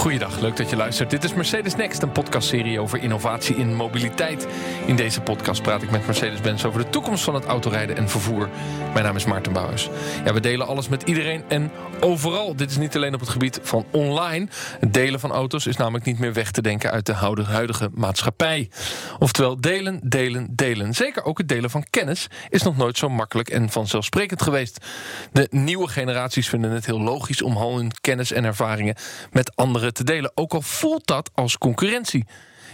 Goeiedag, leuk dat je luistert. Dit is Mercedes Next, een podcastserie over innovatie in mobiliteit. In deze podcast praat ik met Mercedes-Benz over de toekomst van het autorijden en vervoer. Mijn naam is Maarten Bouwers. Ja, we delen alles met iedereen en overal. Dit is niet alleen op het gebied van online. Het delen van auto's is namelijk niet meer weg te denken uit de huidige maatschappij. Oftewel, delen, delen, delen. Zeker ook het delen van kennis is nog nooit zo makkelijk en vanzelfsprekend geweest. De nieuwe generaties vinden het heel logisch om al hun kennis en ervaringen met anderen te delen. Ook al voelt dat als concurrentie.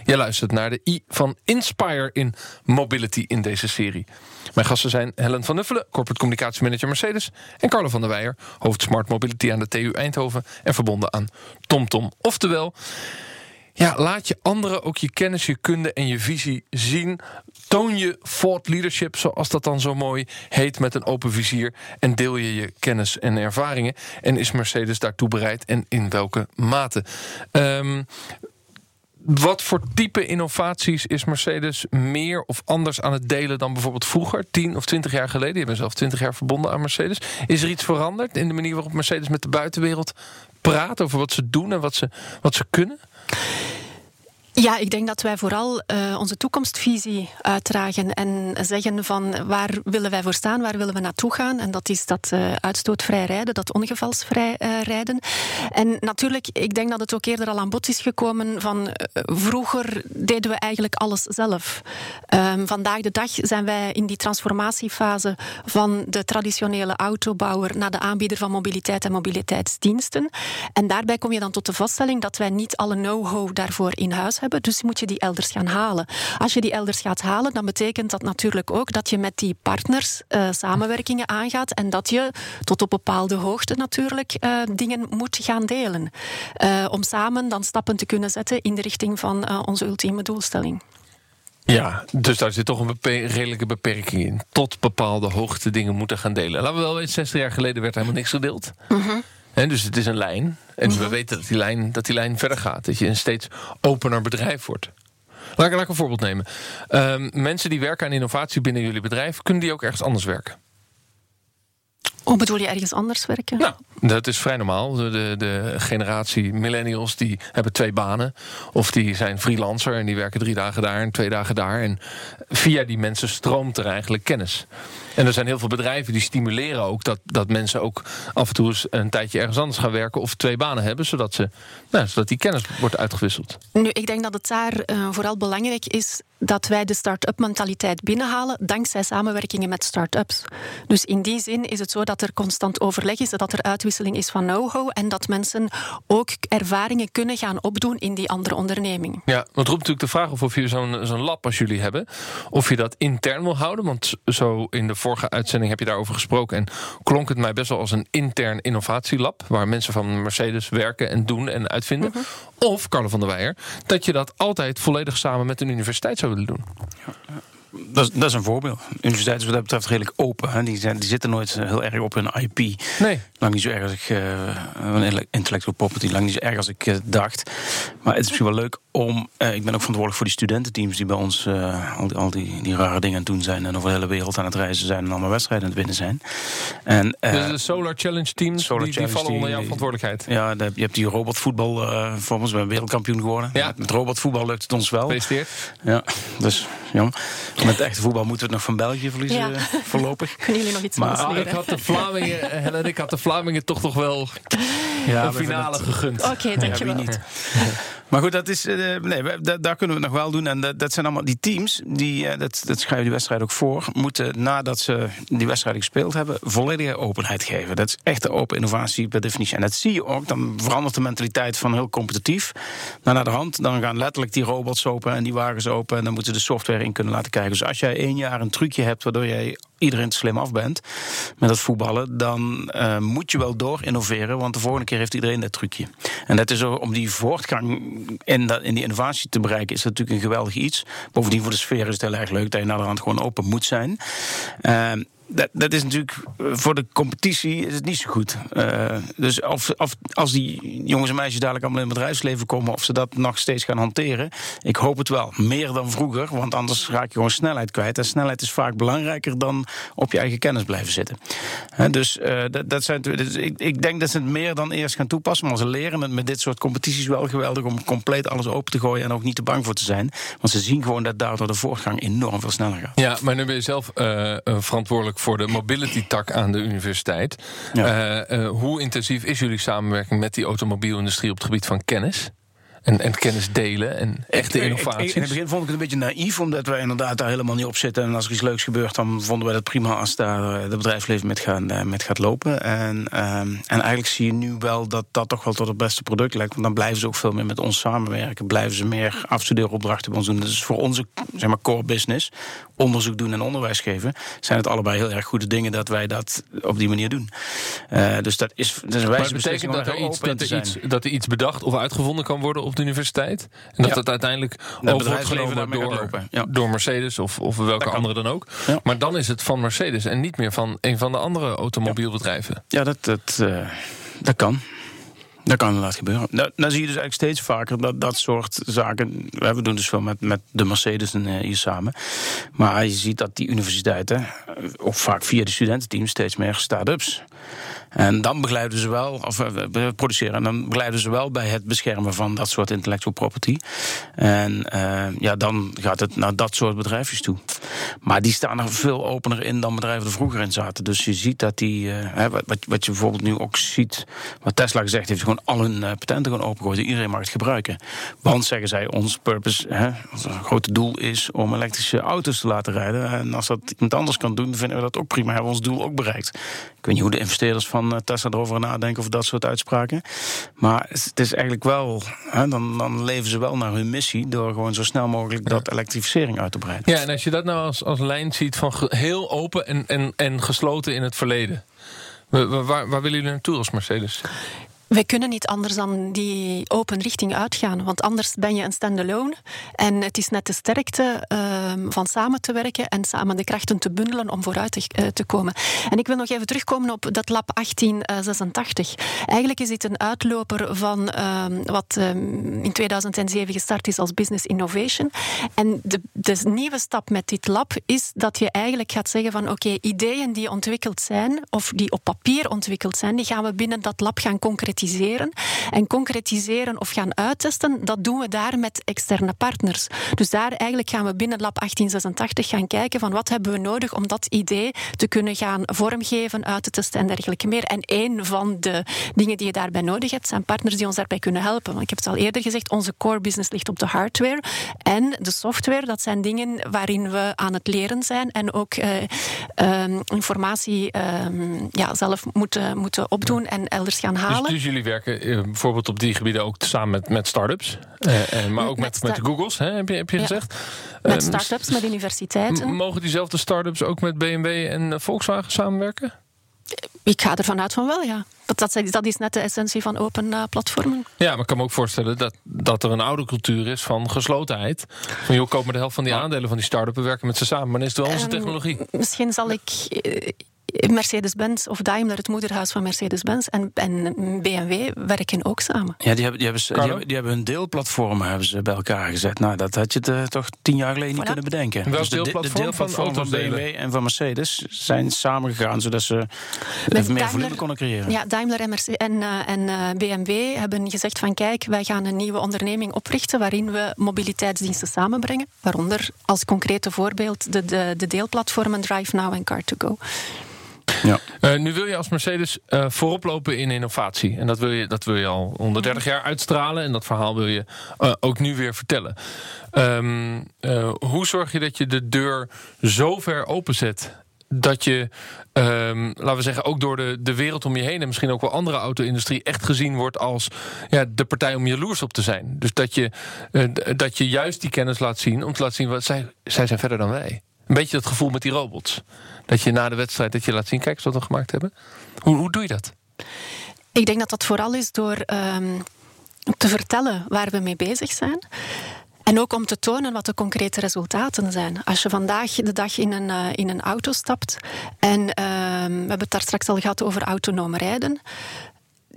Je luistert naar de I van Inspire in Mobility in deze serie. Mijn gasten zijn Helen van Nuffelen, Corporate Communicatiemanager Mercedes... en Carlo van der Weijer, hoofd Smart Mobility aan de TU Eindhoven... en verbonden aan TomTom. Oftewel, ja, laat je anderen ook je kennis, je kunde en je visie zien. Toon je thought leadership, zoals dat dan zo mooi heet, met een open vizier. En deel je je kennis en ervaringen. En is Mercedes daartoe bereid en in welke mate? Um, wat voor type innovaties is Mercedes meer of anders aan het delen dan bijvoorbeeld vroeger, 10 of 20 jaar geleden? Je bent zelf 20 jaar verbonden aan Mercedes. Is er iets veranderd in de manier waarop Mercedes met de buitenwereld praat over wat ze doen en wat ze, wat ze kunnen? Ja, ik denk dat wij vooral uh, onze toekomstvisie uitdragen en zeggen van waar willen wij voor staan, waar willen we naartoe gaan. En dat is dat uh, uitstootvrij rijden, dat ongevalsvrij uh, rijden. En natuurlijk, ik denk dat het ook eerder al aan bod is gekomen van vroeger deden we eigenlijk alles zelf. Um, vandaag de dag zijn wij in die transformatiefase van de traditionele autobouwer naar de aanbieder van mobiliteit en mobiliteitsdiensten. En daarbij kom je dan tot de vaststelling dat wij niet alle know-how daarvoor in huis hebben hebben, dus moet je die elders gaan halen. Als je die elders gaat halen, dan betekent dat natuurlijk ook dat je met die partners uh, samenwerkingen aangaat en dat je tot op bepaalde hoogte natuurlijk uh, dingen moet gaan delen. Uh, om samen dan stappen te kunnen zetten in de richting van onze ultieme doelstelling. Ja, dus daar zit toch een beper redelijke beperking in. Tot bepaalde hoogte dingen moeten gaan delen. Laten we wel weten, 60 jaar geleden werd helemaal niks gedeeld. Mm -hmm. En dus het is een lijn. En we weten dat die, lijn, dat die lijn verder gaat. Dat je een steeds opener bedrijf wordt. Laat ik, laat ik een voorbeeld nemen. Um, mensen die werken aan innovatie binnen jullie bedrijf... kunnen die ook ergens anders werken? Hoe bedoel je ergens anders werken? Nou, dat is vrij normaal. De, de, generatie millennials die hebben twee banen. Of die zijn freelancer en die werken drie dagen daar en twee dagen daar. En via die mensen stroomt er eigenlijk kennis. En er zijn heel veel bedrijven die stimuleren ook dat, dat mensen ook af en toe eens een tijdje ergens anders gaan werken of twee banen hebben, zodat, ze, nou, zodat die kennis wordt uitgewisseld. Nu, ik denk dat het daar uh, vooral belangrijk is dat wij de start-up mentaliteit binnenhalen dankzij samenwerkingen met start-ups. Dus in die zin is het zo dat er constant overleg is, dat er uitwisseling is van know-how en dat mensen ook ervaringen kunnen gaan opdoen in die andere onderneming. Ja, want roept natuurlijk de vraag of, of je zo'n zo'n lab als jullie hebben, of je dat intern wil houden, want zo in de vorige uitzending heb je daarover gesproken. En klonk het mij best wel als een intern innovatielab. Waar mensen van Mercedes werken en doen en uitvinden. Mhm. Of, Carlo van der Weijer, dat je dat altijd volledig samen met een universiteit zou Wimbledon. Ja, ja. Dat is, dat is, een voorbeeld. Universiteiten wat dat betreft redelijk open. Hè. Die, zijn, die zitten nooit heel erg op hun IP. Nee. Lang niet zo erg als ik... Uh, intellectual property, lang niet zo erg als ik uh, dacht. Maar het is misschien wel leuk om... Uh, ik ben ook verantwoordelijk voor die studententeams... die bij ons al, die, al die, die, rare dingen aan het doen zijn... en over de hele wereld aan het reizen zijn... en allemaal wedstrijden aan het winnen zijn. En, dus de Solar Challenge teams, Solar die, Challenge die vallen onder jouw verantwoordelijkheid? Ja, de, je hebt die robotvoetbal voor ons. We zijn wereldkampioen geworden. Ja. Met robotvoetbal lukt het ons wel. Gefeliciteerd. Ja, dus jammer. Met echte voetbal moeten we het nog van België verliezen ja. voorlopig. Kunnen jullie nog iets maar, ah, ik had de Vlamingen, Helen, ik had de Vlamingen toch nog wel ja, een finale gegund. Oké, okay, dankjewel. Ja, niet. Maar goed, dat is, uh, nee, daar kunnen we het nog wel doen. En dat, dat zijn allemaal die teams, die, uh, dat, dat schrijven die wedstrijd ook voor, moeten nadat ze die wedstrijd gespeeld hebben, volledige openheid geven. Dat is echt de open innovatie per definitie. En dat zie je ook, dan verandert de mentaliteit van heel competitief naar, naar de hand. Dan gaan letterlijk die robots open en die wagens open en dan moeten de software in kunnen laten kijken. Dus als jij één jaar een trucje hebt waardoor jij iedereen te slim af bent met het voetballen, dan uh, moet je wel door innoveren, want de volgende keer heeft iedereen dat trucje. En dat is om die voortgang in, dat, in die innovatie te bereiken, is dat natuurlijk een geweldig iets. Bovendien voor de sfeer is het heel erg leuk dat je naar de hand gewoon open moet zijn. Uh, dat, dat is natuurlijk voor de competitie is het niet zo goed. Uh, dus of, of, als die jongens en meisjes dadelijk allemaal in het bedrijfsleven komen, of ze dat nog steeds gaan hanteren, ik hoop het wel. Meer dan vroeger, want anders raak je gewoon snelheid kwijt. En snelheid is vaak belangrijker dan op je eigen kennis blijven zitten. dus uh, dat, dat zijn, dus ik, ik, denk dat ze het meer dan eerst gaan toepassen. Maar ze leren met, met dit soort competities wel geweldig om compleet alles open te gooien en ook niet te bang voor te zijn. Want ze zien gewoon dat daardoor de voortgang enorm veel sneller gaat. Ja, maar nu ben je zelf verantwoordelijk voor de mobility-tak aan de universiteit. Ja. Uh, hoe intensief is jullie samenwerking met die automobielindustrie op het gebied van kennis? En, en kennis delen en echte innovaties. in het begin vond ik het een beetje naïef, omdat wij inderdaad daar helemaal niet op zitten. En als er iets leuks gebeurt, dan vonden wij het prima als daar het bedrijfsleven met, gaan, met gaat lopen. En, um, en eigenlijk zie je nu wel dat dat toch wel tot het beste product lijkt. Want dan blijven ze ook veel meer met ons samenwerken. Blijven ze meer afstudeeropdrachten bij ons doen. Dus voor onze zeg maar, core business, onderzoek doen en onderwijs geven, zijn het allebei heel erg goede dingen dat wij dat op die manier doen. Uh, dus dat is, dat is een wijze betekent dat er, iets, dat, er iets, dat er iets bedacht of uitgevonden kan worden op de universiteit? En dat het uiteindelijk over wordt genomen door, ja. door Mercedes of, of welke andere dan ook. Ja. Maar dan is het van Mercedes en niet meer van een van de andere automobielbedrijven. Ja, dat, dat, uh, dat kan. Dat kan inderdaad gebeuren. Nou, dan zie je dus eigenlijk steeds vaker dat dat soort zaken. We doen dus veel met, met de Mercedes en, uh, hier samen. Maar je ziet dat die universiteiten, ook vaak via de studententeams, steeds meer start-ups en dan begeleiden ze wel, of eh, produceren, en dan begeleiden ze wel bij het beschermen van dat soort intellectual property. En uh, ja, dan gaat het naar dat soort bedrijfjes toe. Maar die staan er veel opener in dan bedrijven er vroeger in zaten. Dus je ziet dat die, uh, wat, wat je bijvoorbeeld nu ook ziet, wat Tesla gezegd heeft, gewoon al hun patenten gewoon opengooien. Iedereen mag het gebruiken. Want zeggen zij, ons purpose, hè, ons grote doel is om elektrische auto's te laten rijden. En als dat iemand anders kan doen, vinden we dat ook prima. Hebben ons doel ook bereikt. Ik weet niet hoe de investeerders van van Tesla erover nadenken of dat soort uitspraken. Maar het is eigenlijk wel, hè, dan, dan leven ze wel naar hun missie door gewoon zo snel mogelijk dat elektrificering uit te breiden. Ja, en als je dat nou als, als lijn ziet van heel open en, en, en gesloten in het verleden. Waar, waar, waar willen jullie naartoe als Mercedes? Wij kunnen niet anders dan die open richting uitgaan, want anders ben je een standalone. En het is net de sterkte uh, van samen te werken en samen de krachten te bundelen om vooruit te, te, komen. En ik wil nog even terugkomen op dat lab 1886. Eigenlijk is dit een uitloper van uh, wat ehm, in 2007 gestart is als Business Innovation. En de, de, nieuwe stap met dit lab is dat je eigenlijk gaat zeggen van oké, ideeën die ontwikkeld zijn of die op papier ontwikkeld zijn, die gaan we binnen dat lab gaan concretiseren concretiseren. En concretiseren of gaan uittesten, dat doen we daar met externe partners. Dus daar eigenlijk gaan we binnen Lab 1886 gaan kijken van wat hebben we nodig om dat idee te kunnen gaan vormgeven, uit te testen en dergelijke meer. En een van de dingen die je daarbij nodig hebt, zijn partners die ons daarbij kunnen helpen. Want ik heb het al eerder gezegd, onze core business ligt op de hardware. En de software, dat zijn dingen waarin we aan het leren zijn en ook uh, uh, informatie uh, ja, zelf moeten, moeten opdoen en elders gaan halen. Dus, dus jullie werken eh, bijvoorbeeld op die gebieden ook samen met, met start-ups. Eh, eh, maar ook met, met, de Googles, hè, heb je, heb je gezegd. Met start-ups, met universiteiten. Mogen diezelfde start-ups ook met BMW en Volkswagen samenwerken? Ik ga ervan uit van wel, ja. Dat, dat, dat is net de essentie van open uh, platformen. Ja, maar ik kan me ook voorstellen dat, dat er een oude cultuur is van geslotenheid. Van joh, koop maar de helft van die aandelen van die start-up. We werken met ze samen, maar dan is het wel onze um, technologie. Misschien zal ik Mercedes-Benz of Daimler, het moederhuis van Mercedes-Benz en, en BMW werken ook samen. Ja, die hebben, die hebben, die hebben, die hebben hun deelplatformen hebben ze bij elkaar gezet. Nou, dat had je toch tien jaar geleden niet kunnen bedenken. Welk dus deelplatform de, de deelplatform van, van BMW en van Mercedes zijn samengegaan zodat ze even meer volume konden creëren. Ja, Daimler en, Mercedes en, uh, en uh, BMW hebben gezegd van kijk, wij gaan een nieuwe onderneming oprichten waarin we mobiliteitsdiensten samenbrengen. Waaronder als concrete voorbeeld de, de, de deelplatformen Drive Now en Car2Go. Ja. Uh, nu wil je als Mercedes uh, voorop lopen in innovatie. En dat wil, je, dat wil je al 130 jaar uitstralen. En dat verhaal wil je uh, ook nu weer vertellen. Um, hoe zorg je dat je de deur zo ver openzet dat je, um, laten we zeggen, ook door de, de wereld om je heen en misschien ook wel andere auto-industrie echt gezien wordt als ja, de partij om jaloers op te zijn. Dus dat je, dat je juist die kennis laat zien om te laten zien wat zij, zij zijn verder dan wij. Een beetje dat gevoel met die robots. Dat je na de wedstrijd dat je laat zien, kijk eens wat we gemaakt hebben. Hoe, hoe doe je dat? Ik denk dat dat vooral is door um, te vertellen waar we mee bezig zijn. En ook om te tonen wat de concrete resultaten zijn. Als je vandaag de dag in een, uh, in een auto stapt en uh, we hebben het daar straks al gehad over autonoom rijden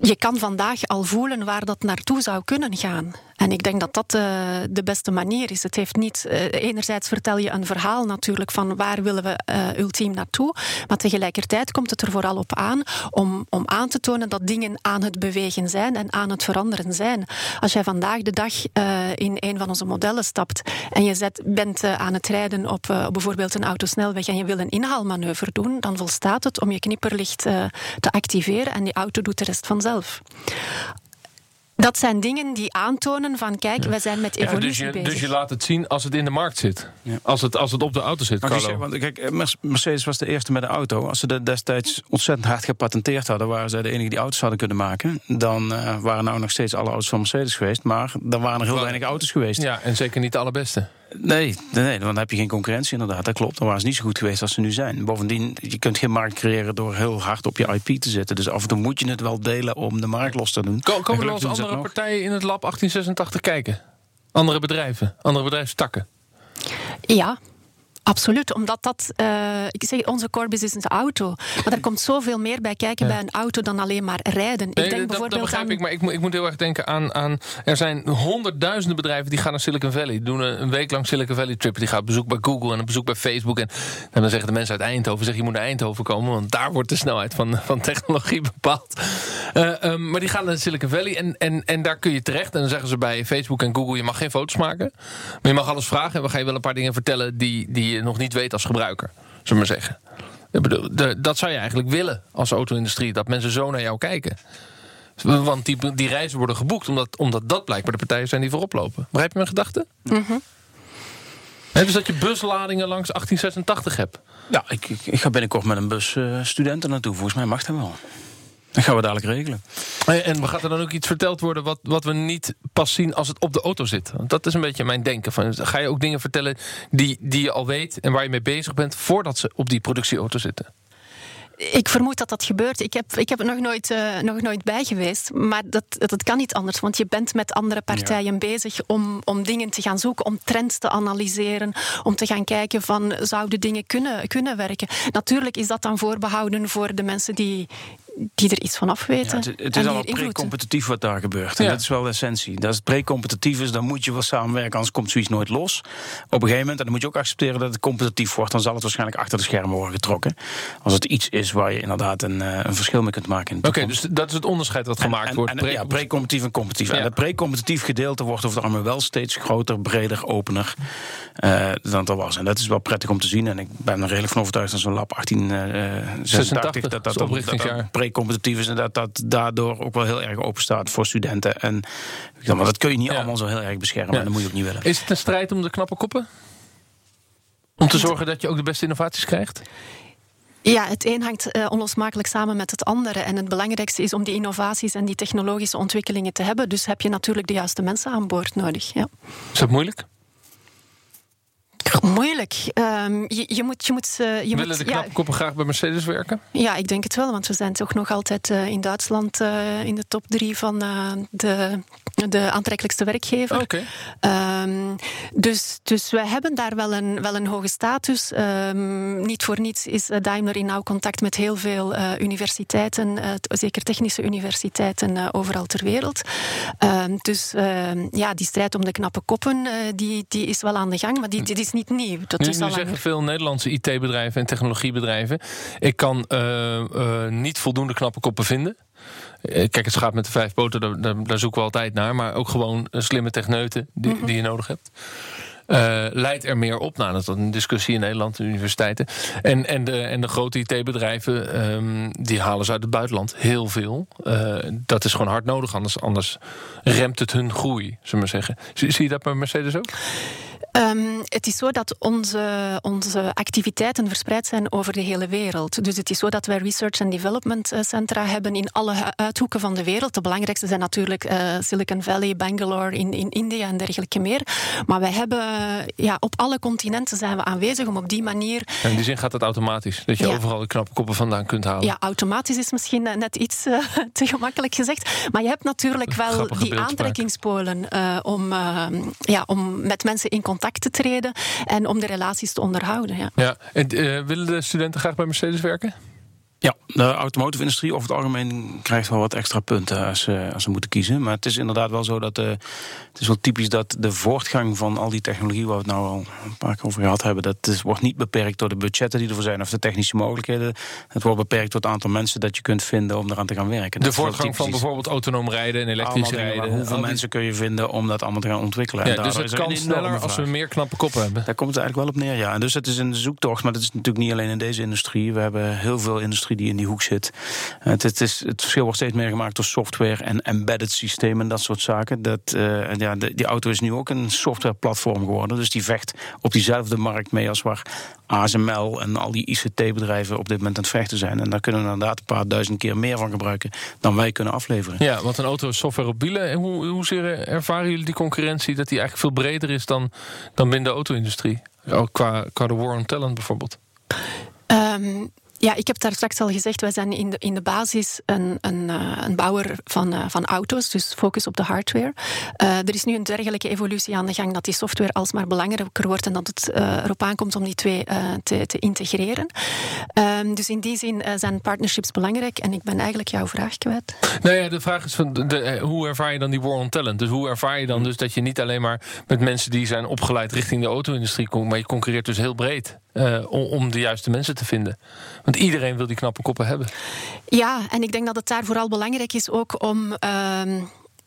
je kan vandaag al voelen waar dat naartoe zou kunnen gaan. En ik denk dat dat eh, de beste manier is. Het heeft niet, uh, enerzijds vertel je een verhaal natuurlijk van waar willen we uh, ultiem naartoe, maar tegelijkertijd komt het er vooral op aan om, om aan te tonen dat dingen aan het bewegen zijn en aan het veranderen zijn. Als jij vandaag de dag in een van onze modellen stapt en je bent aan het rijden op, op bijvoorbeeld een autosnelweg en je wil een inhaalmanoeuvre doen, dan volstaat het om je knipperlicht te activeren en die auto doet de rest vanzelf. Dat zijn dingen die aantonen van kijk, ja. wij zijn met evolutie ja, dus je, bezig. Dus je laat het zien als het in de markt zit. Ja. Als, het, als het op de auto zit, zeg, want, kijk, Mercedes was de eerste met een auto. Als ze dat destijds ontzettend hard gepatenteerd hadden... waren zij de enige die auto's hadden kunnen maken... dan uh, waren nou nog steeds alle auto's van Mercedes geweest. Maar dan waren er heel weinig auto's geweest. Ja, en zeker niet de allerbeste. Nee, nee, nee, dan heb je geen concurrentie inderdaad. Dat klopt. Dan waren ze niet zo goed geweest als ze nu zijn. Bovendien, je kunt geen markt creëren door heel hard op je IP te zetten. Dus af en toe moet je het wel delen om de markt los te doen. Komen er wel eens andere partijen in het lab 1886 kijken? Andere bedrijven, andere bedrijfstakken? Ja, Absoluut, omdat dat, uh, ik zeg, onze core business is een auto. Maar er komt zoveel meer bij kijken ja. bij een auto dan alleen maar rijden. Nee, ik denk dat, bijvoorbeeld dat begrijp aan... ik, maar ik, ik, moet heel erg denken aan, aan... Er zijn honderdduizenden bedrijven die gaan naar Silicon Valley. Die doen een, een week lang Silicon Valley trip. Die gaat op bezoek bij Google en een bezoek bij Facebook. En, en dan zeggen de mensen uit Eindhoven, zeg, je moet naar Eindhoven komen. Want daar wordt de snelheid van, van technologie bepaald. Uh, um, maar die gaan naar Silicon Valley en, en, en daar kun je terecht. En dan zeggen ze bij Facebook en Google, je mag geen foto's maken. Maar je mag alles vragen en we gaan je wel een paar dingen vertellen... die, die je nog niet weet als gebruiker, zullen we maar zeggen. Ik bedoel, de, dat zou je eigenlijk willen als auto-industrie. Dat mensen zo naar jou kijken. Want die, die reizen worden geboekt omdat, omdat dat blijkbaar de partijen zijn die voorop lopen. Begrijp je mijn gedachte? Mm -hmm. dus dat je busladingen langs 1886 hebt. Ja, ik, ik, ik ga binnenkort met een bus uh, studenten naartoe. Volgens mij mag dat wel. Dat gaan we dadelijk regelen. En gaat er dan ook iets verteld worden wat, wat we niet pas zien als het op de auto zit? Want dat is een beetje mijn denken. Van, ga je ook dingen vertellen die, die je al weet en waar je mee bezig bent voordat ze op die productieauto zitten? Ik vermoed dat dat gebeurt. Ik heb, ik heb er nog nooit, uh, nog nooit bij geweest. Maar dat, dat kan niet anders. Want je bent met andere partijen ja. bezig om, om dingen te gaan zoeken. Om trends te analyseren. Om te gaan kijken van zouden dingen kunnen, kunnen werken. Natuurlijk is dat dan voorbehouden voor de mensen die, die er iets van af weten. Ja, het, het is allemaal pre-competitief wat daar gebeurt. En ja. dat is wel de essentie. Als het pre-competitief is, dan moet je wel samenwerken, anders komt zoiets nooit los. Op een gegeven moment, en dan moet je ook accepteren dat het competitief wordt, dan zal het waarschijnlijk achter de schermen worden getrokken. Als het iets is waar je inderdaad een, een verschil mee kunt maken. Oké, okay, dus dat is het onderscheid wat gemaakt en, en, wordt. En, pre ja, pre-competitief en competitief. Ja. En het pre-competitief gedeelte wordt over het allemaal wel steeds groter, breder, opener uh, dan het al was. En dat is wel prettig om te zien. En ik ben er redelijk van overtuigd dat zo'n lab 1886 uh, dat dat, dat, dat, dat pre-competitief is en dat dat daardoor ook wel heel erg open staat voor studenten. En maar dat kun je niet ja. allemaal zo heel erg beschermen. Ja. Dat moet je ook niet willen. Is het een strijd om de knappe koppen? Om te zorgen dat je ook de beste innovaties krijgt? Ja, het een hangt uh, onlosmakelijk samen met het andere. En het belangrijkste is om die innovaties en die technologische ontwikkelingen te hebben. Dus heb je natuurlijk de juiste mensen aan boord nodig. Ja. Is dat moeilijk? Moeilijk. Um, je, je, moet. Je moet uh, je Willen moet, de knapkoppen ja, graag bij Mercedes werken? Ja, ik denk het wel. Want we zijn toch nog altijd uh, in Duitsland uh, in de top drie van de, de aantrekkelijkste werkgever. Okay. Um, dus, dus wij hebben daar wel een, wel een hoge status. Um, niet voor niets is Daimler in nauw contact met heel veel universiteiten, zeker technische universiteiten overal ter wereld. dus ja, die strijd om de knappe koppen, die, die is wel aan de gang. Maar die, die is niet nieuw. Dat nu, is al nu zeggen veel Nederlandse IT-bedrijven en technologiebedrijven... ik kan uh, uh, niet voldoende knappe koppen vinden. Kijk, het schaap met de vijf poten, daar, daar, daar, zoeken we altijd naar. Maar ook gewoon slimme techneuten die, mm -hmm. die je nodig hebt. Uh, leidt er meer op. Nou, dat is een discussie in Nederland, de universiteiten. En, en, de, en de grote IT-bedrijven, um, die halen ze uit het buitenland heel veel. Uh, dat is gewoon hard nodig, anders, anders remt het hun groei, zullen we zeggen. Zie, zie je dat bij Mercedes ook? Um, het is zo dat onze, onze activiteiten verspreid zijn over de hele wereld. Dus het is zo dat wij research and development eh, centra hebben in alle uithoeken van de wereld. De belangrijkste zijn natuurlijk uh, Silicon Valley, Bangalore in, in India en dergelijke meer. Maar wij hebben ja, op alle continenten zijn we aanwezig om op die manier. En in die zin gaat het automatisch, dat je overal de knappe koppen vandaan kunt halen. Ja, automatisch is misschien net iets uh, te gemakkelijk gezegd. Maar je hebt natuurlijk wel die aantrekkingspolen om, ja, om met mensen in contact contact te treden en om de relaties te onderhouden. Ja. Ja, en uh, willen de studenten graag bij Mercedes werken? Ja, de automotive industrie over het algemeen krijgt wel wat extra punten als, uh, als ze moeten kiezen. Maar het is inderdaad wel zo dat uh, het is wel typisch dat de voortgang van al die technologie, waar we het nou al een paar keer over gehad hebben, dat is, wordt niet beperkt door de budgetten die ervoor zijn of de technische mogelijkheden. Het wordt beperkt door het aantal mensen dat je kunt vinden om eraan te gaan werken. De voortgang van bijvoorbeeld autonoom rijden en elektrisch rijden. Hoeveel mensen kun je vinden om dat allemaal te gaan ontwikkelen? Ja, dus het kan sneller als we meer knappe koppen hebben. Daar komt het eigenlijk wel op neer, ja. En dus het is een zoektocht, maar dat is natuurlijk niet alleen in deze industrie. We hebben heel veel industrie die in die hoek zit. Het, het, is, het verschil wordt steeds meer gemaakt door software en embedded systemen en dat soort zaken. Dat, uh, ja, de, die auto is nu ook een softwareplatform geworden. Dus die vecht op diezelfde markt mee als waar ASML en al die ICT-bedrijven op dit moment aan het vechten zijn. En daar kunnen we inderdaad een paar duizend keer meer van gebruiken dan wij kunnen afleveren. Ja, want een auto is software op wielen. En hoe, hoezeer ervaren jullie die concurrentie dat die eigenlijk veel breder is dan, dan binnen de auto-industrie? Ook qua, qua de war on talent bijvoorbeeld? Um, ja, ik heb daar straks al gezegd, wij zijn in de, in de basis een, een, eh, een bouwer van, uh, van auto's, dus focus op de hardware. Uh, er is nu een dergelijke evolutie aan de gang dat die software alsmaar belangrijker wordt en dat het erop aankomt om die twee te, te integreren. Ehm, dus in die zin zijn partnerships belangrijk en ik ben eigenlijk jouw vraag kwijt. Nou ja, de vraag is van de, hoe ervaar je dan die war on talent? Dus hoe ervaar je dan dus dat je niet alleen maar met mensen die zijn opgeleid richting de auto-industrie komt, maar je concurreert dus heel breed? Uh, om, de juiste mensen te vinden. Want iedereen wil die knappe koppen hebben. Ja, en ik denk dat het daar vooral belangrijk is ook om. Uh,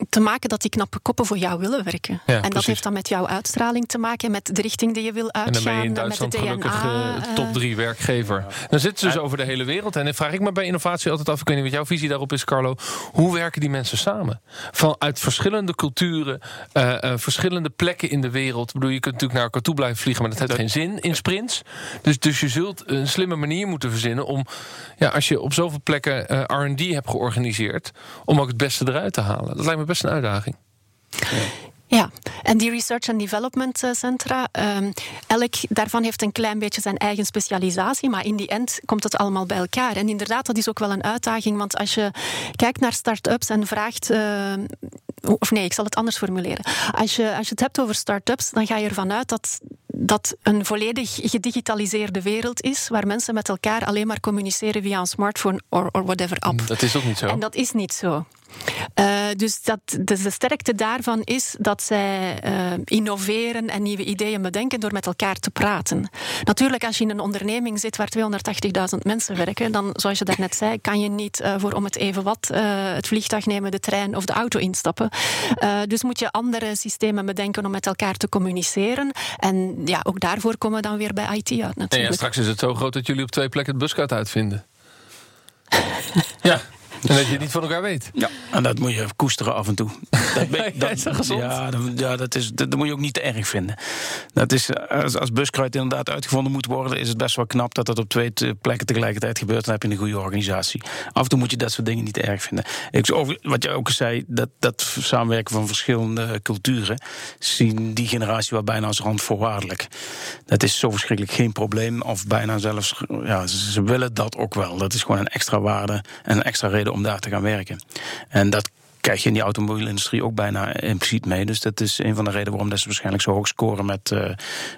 te maken dat die knappe koppen voor jou willen werken. Ja, en dat heeft dan met jouw uitstraling te maken, met de richting die je wil uitgaan. En dan ben je in Duitsland gelukkig uh, top drie werkgever. Dan zitten ze dus over de hele wereld. En dan vraag ik me bij innovatie altijd af, ik weet niet wat jouw visie daarop is, Carlo. Hoe werken die mensen samen? Van, uit verschillende culturen, uh, uh, verschillende plekken in de wereld. Ik bedoel, je kunt natuurlijk naar elkaar toe blijven vliegen, maar dat heeft geen zin in sprints. Dus, dus je zult een slimme manier moeten verzinnen om, ja, als je op zoveel plekken RD hebt georganiseerd, om ook het beste eruit te halen. Dat lijkt me best een uitdaging. Ja. En die research and development eh, centra, um, elk daarvan heeft een klein beetje zijn eigen specialisatie, maar in die end komt het allemaal bij elkaar. En inderdaad, dat is ook wel een uitdaging, want als je kijkt naar start-ups en vraagt. Uh, of nee, ik zal het anders formuleren. Als je, als je het hebt over start-ups, dan ga je ervan uit dat dat een volledig gedigitaliseerde wereld is, waar mensen met elkaar alleen maar communiceren via een smartphone of whatever app. Dat is ook niet zo. En dat is niet zo. Uh, dus, dat, dus de sterkte daarvan is dat zij uh, innoveren en nieuwe ideeën bedenken door met elkaar te praten. Natuurlijk, als je in een onderneming zit waar 280.000 mensen werken, dan, zoals je daarnet zei, kan je niet uh, voor om het even wat het vliegtuig nemen, de trein of de auto instappen. dus moet je andere systemen bedenken om met elkaar te communiceren. En ja, ook daarvoor komen we dan weer bij IT uit natuurlijk. ja, straks is het zo groot dat jullie op twee plekken het buskaart uitvinden. ja, en dat je het niet van elkaar weet. Ja, en dat moet je koesteren af en toe. Dat, dat, is dat gezond? Ja, dat, ja dat, is, dat, moet je ook niet te erg vinden. Dat is, als, als buskruid inderdaad uitgevonden moet worden... is het best wel knap dat dat op twee plekken tegelijkertijd gebeurt. Dan heb je een goede organisatie. Af en toe moet je dat soort dingen niet te erg vinden. Ik, wat je ook zei, dat, dat samenwerken van verschillende culturen... zien die generatie wel bijna als randvoorwaardelijk. Dat is zo verschrikkelijk geen probleem. Of bijna zelfs, ja, ze willen dat ook wel. Dat is gewoon een extra waarde en een extra reden om daar te gaan werken. En dat krijg je in die automobielindustrie ook bijna impliciet mee. Dus dat is een van de redenen waarom ze waarschijnlijk zo hoog scoren met, uh,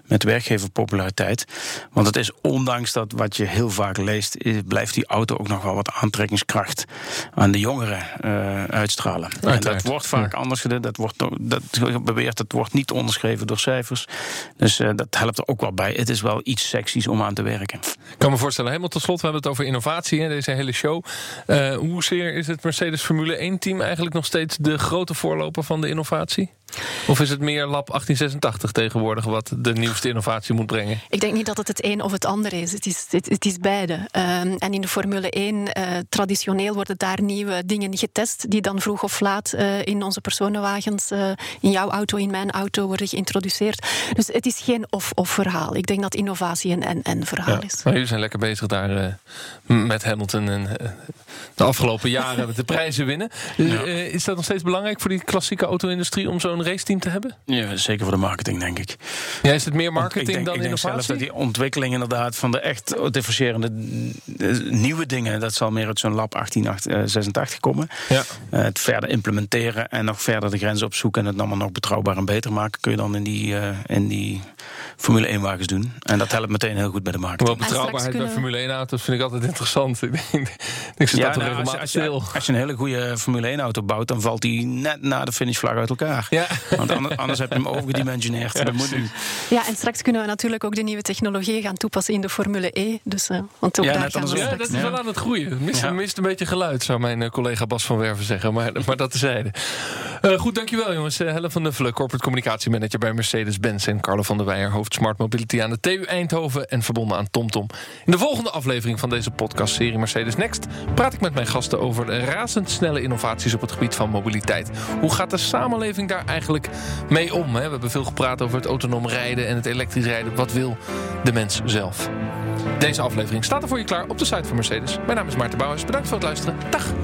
met werkgeverpopulariteit. Want het is ondanks dat wat je heel vaak leest, blijft die auto ook nog wel wat aantrekkingskracht aan de jongeren uh, uitstralen. En dat wordt vaak anders gedaan. Dat wordt dat beweert, dat wordt niet onderschreven door cijfers. Dus uh, dat helpt er ook wel bij. Het is wel iets seksies om aan te werken. Ik kan me voorstellen, helemaal tot slot, we hebben het over innovatie in deze hele show. hoezeer is het Mercedes Formule 1 team eigenlijk nog steeds de grote voorloper van de innovatie? Of is het meer lab 1886 tegenwoordig wat de nieuwste innovatie moet brengen? Ik denk niet dat het het een of het ander is. Het is, het, het is beide. Um, en in de Formule 1, uh, traditioneel worden daar nieuwe dingen getest, die dan vroeg of laat uh, in onze personenwagens, uh, in jouw auto, in mijn auto, worden geïntroduceerd. Dus het is geen of-of verhaal. Ik denk dat innovatie een en-en verhaal ja. is. Maar jullie zijn lekker bezig daar met Hamilton en de afgelopen jaren met de prijzen winnen. Ja. is dat nog steeds belangrijk voor die klassieke auto-industrie om zo'n raceteam te hebben? Ja, zeker voor de marketing, denk ik. Ja, is het meer marketing denk, dan ik innovatie? denk zelf dat die ontwikkeling inderdaad van de echt differentierende nieuwe dingen, dat zal meer uit zo'n lab 1886 komen. Ja. Uh, het verder implementeren en nog verder de grenzen opzoeken en het allemaal nog betrouwbaar en beter maken, kun je dan in die, uh, in die Formule 1 wagens doen. En dat helpt meteen heel goed bij de marketing. Wel betrouwbaarheid bij Formule 1 auto's vind ik altijd interessant. ik denk, ik zit ja, dat nou, regelmatig als, je, stil. als je een hele goede Formule 1 auto bouwt, dan valt die net na de finishvlag uit elkaar. Ja. Want anders, anders heb je hem overgedimensioneerd. Dat moet u. Ja, en straks kunnen we natuurlijk ook de nieuwe technologie gaan toepassen in de Formule E. Dus, uh, want ook Ja, daar net gaan we andersom. Ja, straks- dat is wel aan het groeien. Mist, Ja. mist een beetje geluid, zou mijn eh, collega Bas van Werven zeggen. Maar, maar dat tezijde. Eh goed, dankjewel jongens. Eh, Helle van Nuffelen, Corporate Communicatiemanager bij Mercedes-Benz... en Carlo van der Weijer, hoofd Smart Mobility aan de TU Eindhoven... en verbonden aan TomTom. In de volgende aflevering van deze podcastserie Mercedes Next... praat ik met mijn gasten over de razendsnelle innovaties op het gebied van mobiliteit. Hoe gaat de samenleving daar eigenlijk mee om? Hè? We hebben veel gepraat over het autonoom rijden en het elektrisch rijden. Wat wil de mens zelf? Deze aflevering staat er voor je klaar op de site van Mercedes. Mijn naam is Maarten Bouwers. Bedankt voor het luisteren. Dag!